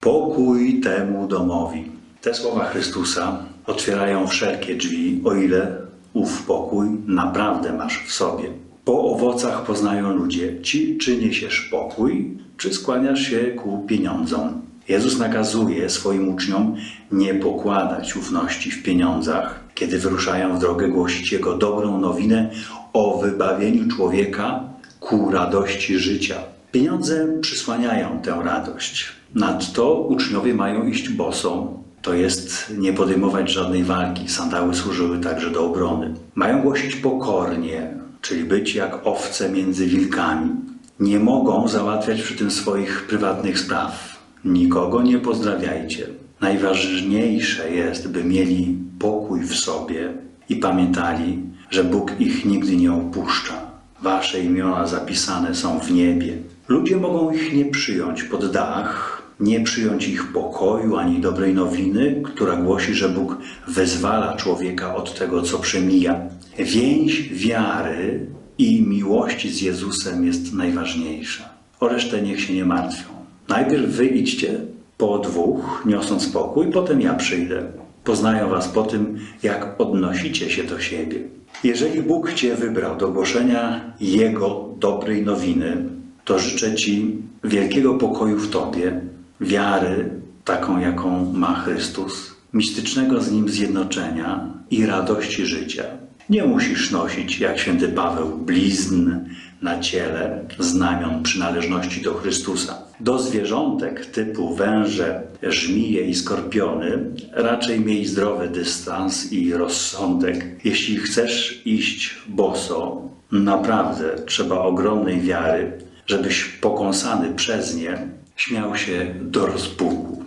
Pokój temu domowi. Te słowa Chrystusa otwierają wszelkie drzwi, o ile ów pokój naprawdę masz w sobie. Po owocach poznają ludzie, ci czy niesiesz pokój, czy skłaniasz się ku pieniądzom. Jezus nakazuje swoim uczniom nie pokładać ufności w pieniądzach, kiedy wyruszają w drogę głosić Jego dobrą nowinę o wybawieniu człowieka ku radości życia. Pieniądze przysłaniają tę radość. Nadto uczniowie mają iść bosą, to jest nie podejmować żadnej walki. Sandały służyły także do obrony. Mają głosić pokornie, czyli być jak owce między wilkami. Nie mogą załatwiać przy tym swoich prywatnych spraw. Nikogo nie pozdrawiajcie. Najważniejsze jest, by mieli pokój w sobie i pamiętali, że Bóg ich nigdy nie opuszcza. Wasze imiona zapisane są w niebie. Ludzie mogą ich nie przyjąć pod dach, nie przyjąć ich pokoju ani dobrej nowiny, która głosi, że Bóg wezwala człowieka od tego, co przemija. Więź wiary i miłości z Jezusem jest najważniejsza. O resztę niech się nie martwią. Najpierw wy idźcie po dwóch, niosąc pokój, potem ja przyjdę. Poznają was po tym, jak odnosicie się do siebie. Jeżeli Bóg cię wybrał do głoszenia Jego dobrej nowiny, to życzę Ci wielkiego pokoju w Tobie, wiary, taką jaką ma Chrystus, mistycznego z Nim zjednoczenia i radości życia. Nie musisz nosić, jak święty Paweł, blizn na ciele, znamion przynależności do Chrystusa. Do zwierzątek typu węże, żmije i skorpiony raczej miej zdrowy dystans i rozsądek. Jeśli chcesz iść boso, naprawdę trzeba ogromnej wiary, żebyś pokąsany przez nie śmiał się do rozpuku.